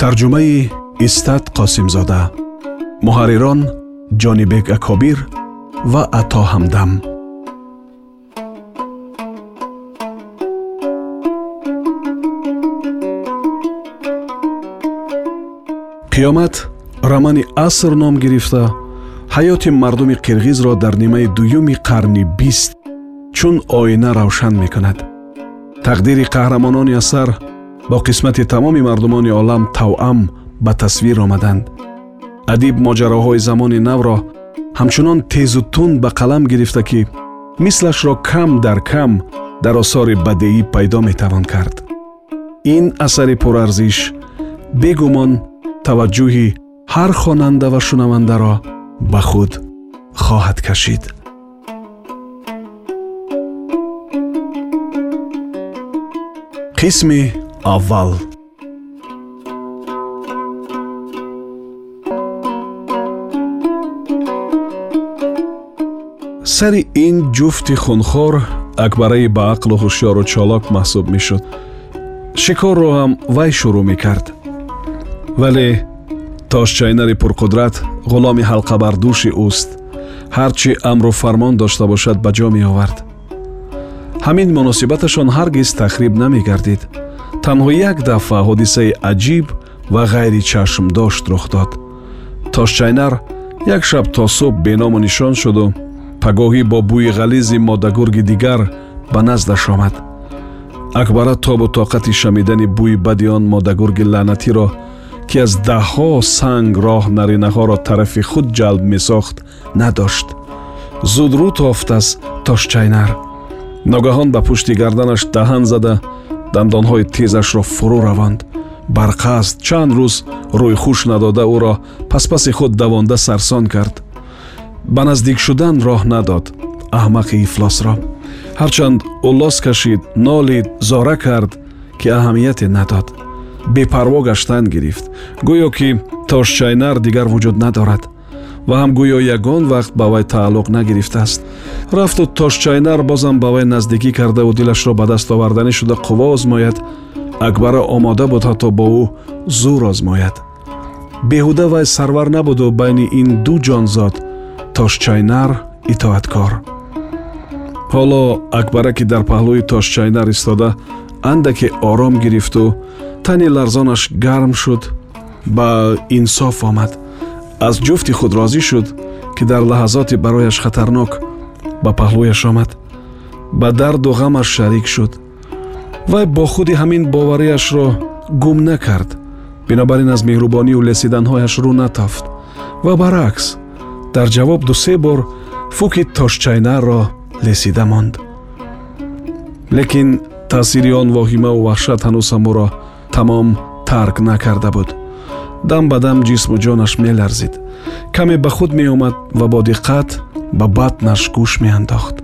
тарҷумаи истат қосимзода. Муҳаррирон ҷонибек акобир ва ато ҳамдам. Қиёмат романи аср ном гирифта ҳаёти мардуми қирғизро дар нимаи дуюми қарни бист чун оина равшан мекунад. Тақдири қаҳрамонони асар бо қисмати тамоми мардумони олам тавъам ба тасвир омаданд. Адиб моҷароҳои замони навро ҳамчунон тезу тун ба қалам гирифта ки мислашро кам дар кам дар осори бадеӣ пайдо метавон кард. Ин асари пурарзиш бегумон таваҷҷӯҳи ҳар хонанда ва шунавандаро ба худ хоҳад кашид. Қисми аввал сари ин ҷуфти хунхор акбараи ба ақлу ҳушёру чолок маҳсуб мешуд шикорро ҳам вай шурӯъ мекард вале тошчайнари пурқудрат ғуломи ҳалқабардӯши ӯст ҳар чӣ амру фармон дошта бошад ба ҷо меовард ҳамин муносибаташон ҳаргиз тахриб намегардид танҳо як дафъа ҳодисаи аҷиб ва ғайри чашмдошт рух дод. Тошчайнар як шаб то субҳ беному нишон шуду пагоҳӣ бо бӯи ғализи модагурги дигар ба наздаш омад. Акбара тобу тоқати шамидани бӯи бади он модагурги лаънатиро ки аз даҳҳо санг роҳ наринаҳоро тарафи худ ҷалб месохт надошт. Зуд рӯ тофт аз тошчайнар. Ногаҳон ба пушти гарданаш даҳан зада дандонҳои тезашро фурӯ равонд барқасд чанд рӯз рӯйхуш надода ӯро паспаси худ давонда сарсон кард. Ба наздик шудан роҳ надод аҳмақи ифлосро ҳарчанд уллос кашид нолид зора кард ки аҳамияте надод. Бепарво гаштан гирифт. Гӯё ки тошчайнар дигар вуҷуд надорад ва ҳам гӯё ягон вақт ба вай тааллуқ нагирифтааст. Рафту тошчайнар бозам ба вай наздикӣ кардаву дилашро ба даст оварданӣ шуда қувво озмояд акбара омода буд ҳатто бо ӯ зур озмояд беҳуда вай сарвар набуду байни ин ду ҷонзод тошчайнар итоаткор. Ҳоло акбара ки дар паҳлӯи тошчайнар истода андаке ором гирифту тани ларзонаш гарм шуд ба инсоф омад аз ҷуфти худ розӣ шуд ки дар лаҳазоти барояш хатарнок ба паҳлӯяш омад ба дарду ғамаш шарик шуд. Вай бо худи ҳамин бовариашро гум накард бинобар ин аз меҳрубонию лесиданҳояш рӯ натофт. Ва баръакс дар ҷавоб дусе бор фуки тошчайнарро лесида монд. Лекин таъсири он воҳимаву ваҳшат ҳанӯз ҳам ӯро тамом тарк накарда буд дам ба дам ҷисму ҷонаш меларзид. Каме ба худ меомад ва бо диққат ба батнаш гӯш меандохт.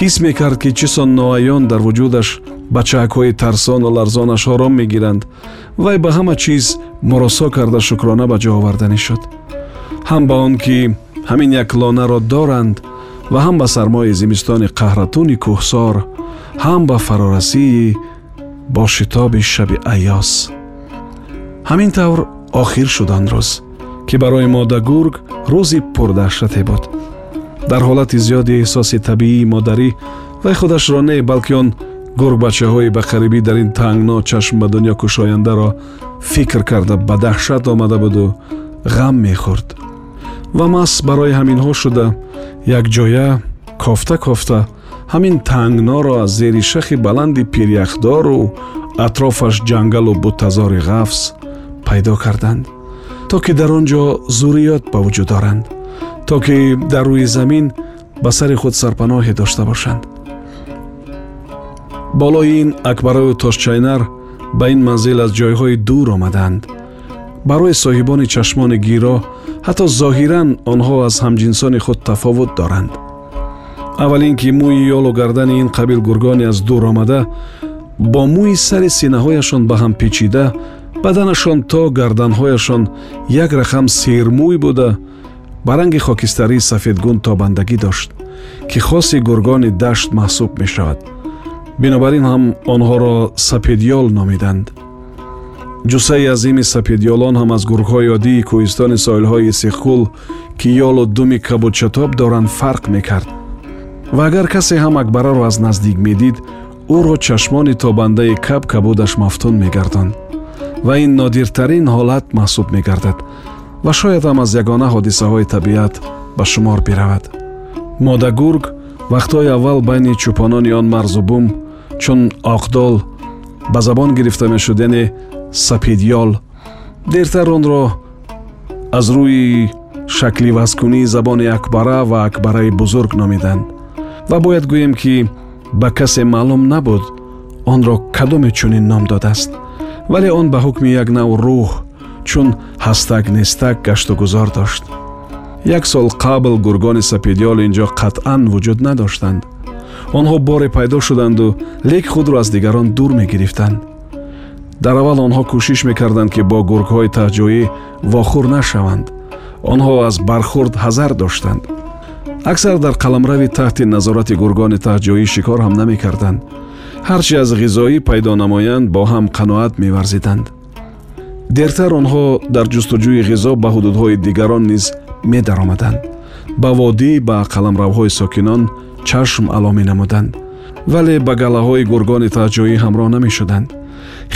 Ҳис мекард ки чӣ сон ноаён дар вуҷудаш бачаакҳои тарсону ларзонаш ором мегиранд вай ба ҳама чиз муросо карда шукрона ба ҷо оварданӣ шуд ҳам ба он ки ҳамин як лонаро доранд ва ҳам ба сармои зимистони қаҳратуни кӯҳсор ҳам ба фарорасии бо шитоби шаби айёс. Ҳамин тавр охир шуд он рӯз ки барои модагург рӯзи пурдаҳшате буд дар ҳолати зиёди эҳсоси табиии модарӣ вай худашро не балки он гургбачаҳои ба қарибӣ дар ин тангно чашм ба дунё кушояндаро фикр карда ба даҳшат омада буду ғам мехӯрд. Ва маҳз барои ҳаминҳо шуда якҷоя кофта кофта ҳамин тангноро аз зери шахи баланди пиряхдору атрофаш ҷангалу бутазори ғафз пайдо карданд? То ки дар он ҷо зурриёт ба вуҷуд оранд то ки дар рӯи замин ба сари худ сарпаноҳе дошта бошанд? Болои ин акбарою тошчайнар ба ин манзил аз ҷойҳои дур омаданд. Барои соҳибони чашмони гиро ҳатто зоҳиран онҳо аз ҳамҷинсони худ тафовут доранд. Аввал ин ки мӯи ёлу гардани ин қабил гургони аз дур омада бо мӯи сари синаҳояшон ба ҳам печида баданашон то гарданҳояшон як рақам сермӯй буда ба ранги хокистарии сафедгун тобандагӣ дошт ки хоси гургони дашт маҳсуб мешавад. Бинобар ин ҳам онҳоро сапедёл номиданд. Ҷусаи азими сапедёлон ҳам аз гургҳои оддии кӯҳистони соҳилҳои сихкул ки ёлу думи кабудшатоб доранд фарқ мекард. Ва агар касе ҳам акбараро аз наздик медид ӯро чашмони тобандаи каб кабудаш мафтун мегардонд ва ин нодиртарин ҳолат маҳсуб мегардад ва шояд ҳам аз ягона ҳодисаҳои табиат ба шумор биравад. Модагург вақтҳои аввал байни чӯпонони он марзубум чун оқдол ба забон гирифта мешуд яъне сапидёл дертар онро аз рӯи шакли вазкунии забони акбара ва акбараи бузург номиданд. Ва бояд гӯем ки ба касе маълум набуд онро кадоме чунин ном додааст вале он ба ҳукми як нав рӯҳ чун ҳастак нестак гашту гузор дошт. Як сол қабл гургони сапидёл ин ҷо қатъан вуҷуд надоштанд. Онҳо боре пайдо шуданду лек худро аз дигарон дур мегирифтанд. Дар аввал онҳо кӯшиш мекарданд ки бо гургҳои таҳҷоӣ вохӯр нашаванд. Онҳо аз бархӯрд ҳазар доштанд. Аксар дар қаламрави таҳти назорати гургони таҳҷоӣ шикор ҳам намекарданд ҳарчи аз ғизоӣ пайдо намоянд бо ҳам қаноат меварзиданд. Дертар онҳо дар ҷустуҷӯи ғизо ба ҳудудҳои дигарон низ медаромаданд. Ба водӣ ба қаламравҳои сокинон чашм ало менамуданд. Вале ба галаҳои гургони таҳҷоӣ ҳамроҳ намешуданд.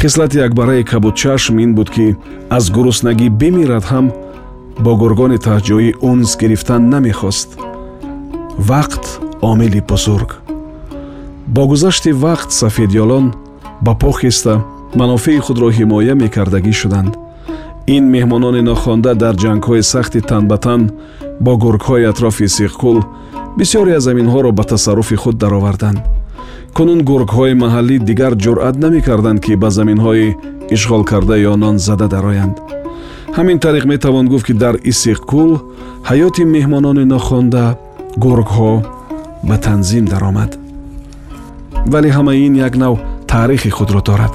Хислати акбараи кабудчашм ин буд ки аз гуруснагӣ бимирад ҳам бо гургони таҳҷоӣ унс гирифтан намехост. Вақт омили бузург бо гузашти вақт сафедёлон ба по хеста манофеи худро ҳимоя мекардагӣ шуданд. Ин меҳмонони нохонда дар ҷангҳои сахти танбатан бо гургҳои атрофи сиқкул бисёре аз заминҳоро ба тасарруфи худ дароварданд. Кунун гургҳои маҳаллӣ дигар ҷуръат намекарданд ки ба заминҳои ишғолкардаи онон зада дароянд. Ҳамин тариқ метавон гуфт ки дар исиқкул ҳаёти меҳмонони нохонда гургҳо ба танзим даромад вале ҳамаи ин як нав таърихи худро дорад.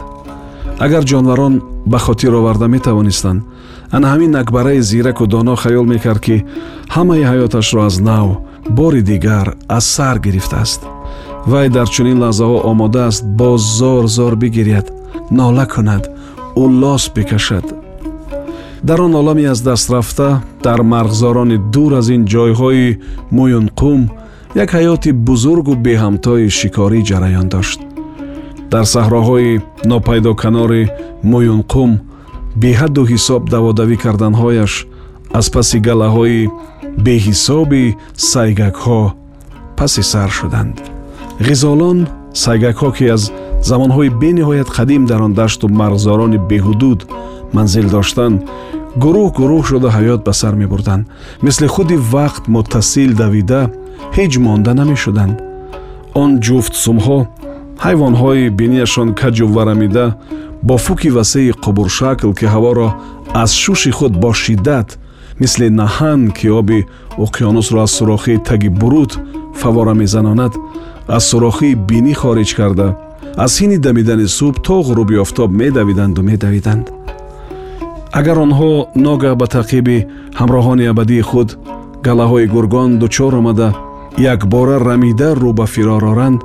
Агар ҷонварон ба хотир оварда метавонистанд ана ҳамин акбараи зираку доно хаёл мекард ки ҳамаи ҳаёташро аз нав бори дигар аз сар гирифтааст. Вай дар чунин лаҳзаҳо омода аст боз зор зор бигиряд нола кунад уллос бикашад. Дар он олами аз даст рафта дар марғзорони дур аз ин ҷойҳои мӯюнқум як ҳаёти бузургу беҳамтои шикорӣ ҷараён дошт. Дар саҳроҳои нопайдоканори мӯюнқум беҳадду ҳисоб даводавӣ карданҳояш аз паси галаҳои беҳисоби сайгакҳо паси сар шуданд. Ғизолон сайгакҳо ки аз замонҳои бениҳоят қадим дар он дашту марғзорони беҳудуд манзил доштанд гурӯҳ гурӯҳ шуда ҳаёт ба сар мебурданд. Мисли худи вақт муттасил давида ҳеҷ монда намешуданд. Он ҷуфт сумҳо ҳайвонҳои бинияшон каҷу варамида бо фуки васеи қубуршакл ки ҳаворо аз шуши худ бо шиддат мисли наҳан ки оби уқёнусро аз сурохии таги буруд фавора мезанонад аз сурохии бинӣ хориҷ карда. Аз ҳини дамидани субҳ то ғуруби офтоб медавиданду медавиданд агар онҳо ногаҳ ба таъқиби ҳамроҳони абадии худ галаҳои гургон дучор омада якбора рамида рӯ ба фирор оранд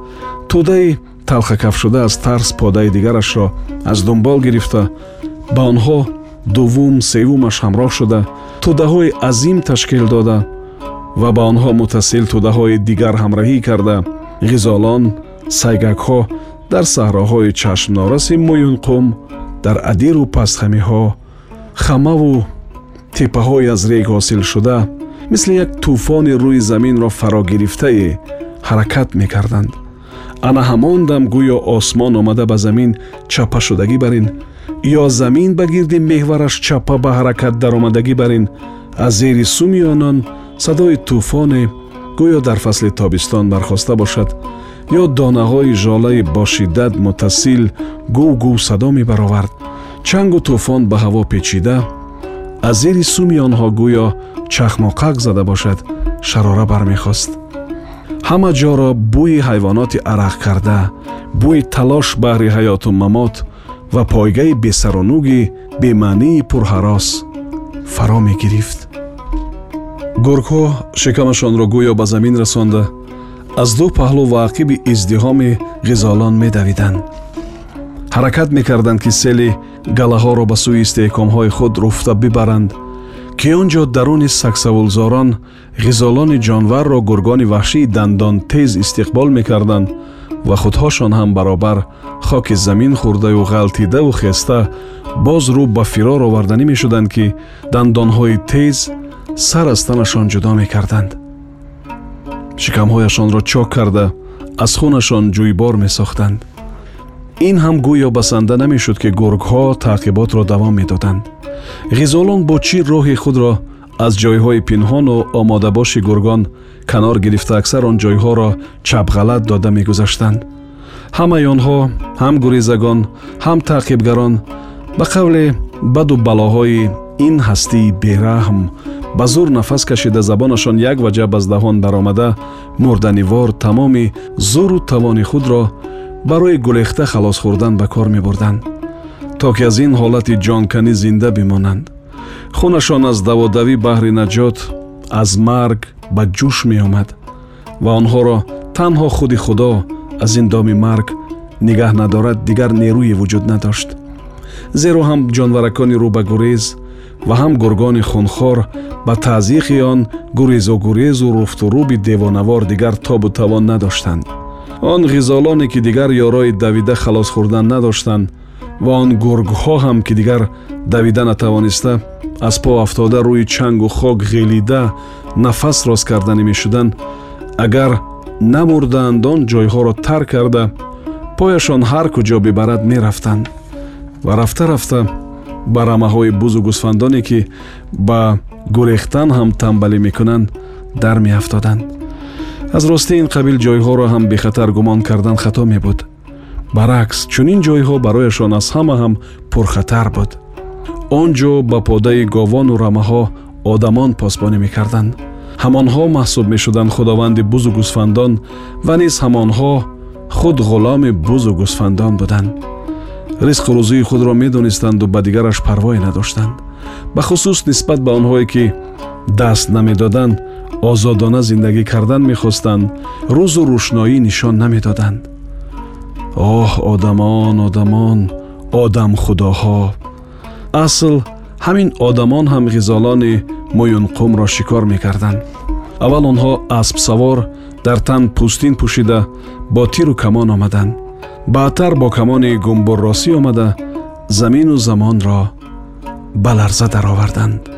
тӯдаи талхакафшуда аз тарс подаи дигарашро аз дунбол гирифта ба онҳо дуввум севумаш ҳамроҳ шуда тӯдаҳои азим ташкил дода ва ба онҳо муттасил тӯдаҳои дигар ҳамраҳӣ карда ғизолон сайгакҳо дар саҳроҳои чашмнораси мӯюнқум дар адиру пастхамиҳо хамаву теппаҳои аз рег ҳосилшуда мисли як тӯфони рӯи заминро фарогирифтае ҳаракат мекарданд. Ана ҳамон дам гӯё осмон омада ба замин чаппа шудагӣ бар ин ё замин ба гирди меҳвараш чаппа ба ҳаракат даромадагӣ бар ин аз зери суми онон садои тӯфоне гӯё дар фасли тобистон бархоста бошад ё донаҳои жолаи бошиддат муттасил гув гув садо мебаровард чангу тӯфон ба ҳаво печида аз зери суми онҳо гӯё чахмоқақ зада бошад шарора бармехост. Ҳама ҷоро бӯи ҳайвоноти арақкарда бӯи талош баҳри ҳаёту мамот ва пойгаи бесаронуги бемаънии пурҳарос фаро мегирифт. Гургҳо шикамашонро гӯё ба замин расонда аз ду паҳлу ва ақиби издиҳоми ғизолон медавиданд. Ҳаракат мекарданд ки сели галаҳоро ба сӯи истеҳкомҳои худ руфта бибаранд ки он ҷо даруни сагсавулзорон ғизолони ҷонварро гургони ваҳшии дандонтез истиқбол мекарданд ва худҳошон ҳам баробар хоки замин хӯрдаю ғалтидаву хеста боз рӯ ба фирор оварданӣ мешуданд ки дандонҳои тез сар аз танашон ҷудо мекарданд. Шикамҳояшонро чок карда аз хунашон ҷӯйбор месохтанд ин ҳам гӯё басанда намешуд ки гургҳо таъқиботро давом медоданд. ғизолон бо чӣ роҳи худро аз ҷойҳои пинҳону омодабоши гургон канор гирифта аксар он ҷойҳоро чапғалат дода мегузаштанд. ҳамаи онҳо ҳам гурезагон ҳам таъқибгарон ба қавле баду балоҳои ин ҳастии бераҳм ба зур нафас кашида забонашон як ваҷаб аз даҳон баромада мурданивор тамоми зуру тавони худро барои гулехта халос хӯрдан ба кор мебурданд то ки аз ин ҳолати ҷонканӣ зинда бимонанд. Хунашон аз даводавӣ баҳри наҷот аз марг ба ҷӯш меомад ва онҳоро танҳо худи худо аз ин доми марг нигаҳ надорад дигар нерӯе вуҷуд надошт. Зеро ҳам ҷонваракони рӯбагурез ва ҳам гургони хунхор ба таъзиқи он гурезугурезу руфтурӯби девонавор дигар тобу тавон надоштанд он ғизолоне ки дигар ёрои давида халос хӯрдан надоштанд ва он гургҳо ҳам ки дигар давида натавониста аз по афтода рӯи чангу хок ғелида нафас рост карданӣ мешуданд. Агар намурдаанд он ҷойҳоро тар карда пояшон ҳар куҷо бибарад мерафтанд. Ва рафта рафта ба рамаҳои бузу гӯсфандоне ки ба гурехтан ҳам тамбалӣ мекунанд дар меафтоданд аз ростӣ ин қабил ҷойҳоро ҳам бехатар гумон кардан хато мебуд. Баръакс чунин ҷойҳо барояшон аз ҳама ҳам пурхатар буд. Он ҷо ба подаи говону рамаҳо одамон посбонӣ мекарданд. Ҳамонҳо маҳсуб мешуданд худованди бузу гӯсфандон ва низ ҳамонҳо худ ғуломи бузу гӯсфандон буданд. Ризқу рӯзии худро медонистанду ба дигараш парвое надоштанд. Бахусус нисбат ба онҳое ки даст намедоданд озодона зиндагӣ кардан мехостанд. Рӯзу рӯшноӣ нишон намедоданд оҳ одамон одамон одамхудоҳо асл ҳамин одамон ҳам ғизолони муюнқумро шикор мекарданд. Аввал онҳо аспсавор дар тан пӯстин пӯшида бо тиру камон омаданд. Баъдтар бо камони гумбурросӣ омада замину замонро ба ларза дароварданд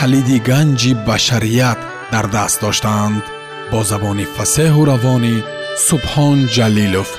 калиди ганҷи башарият дар даст доштаанд. Бо забони фасеҳу равонӣ субҳон ҷалилов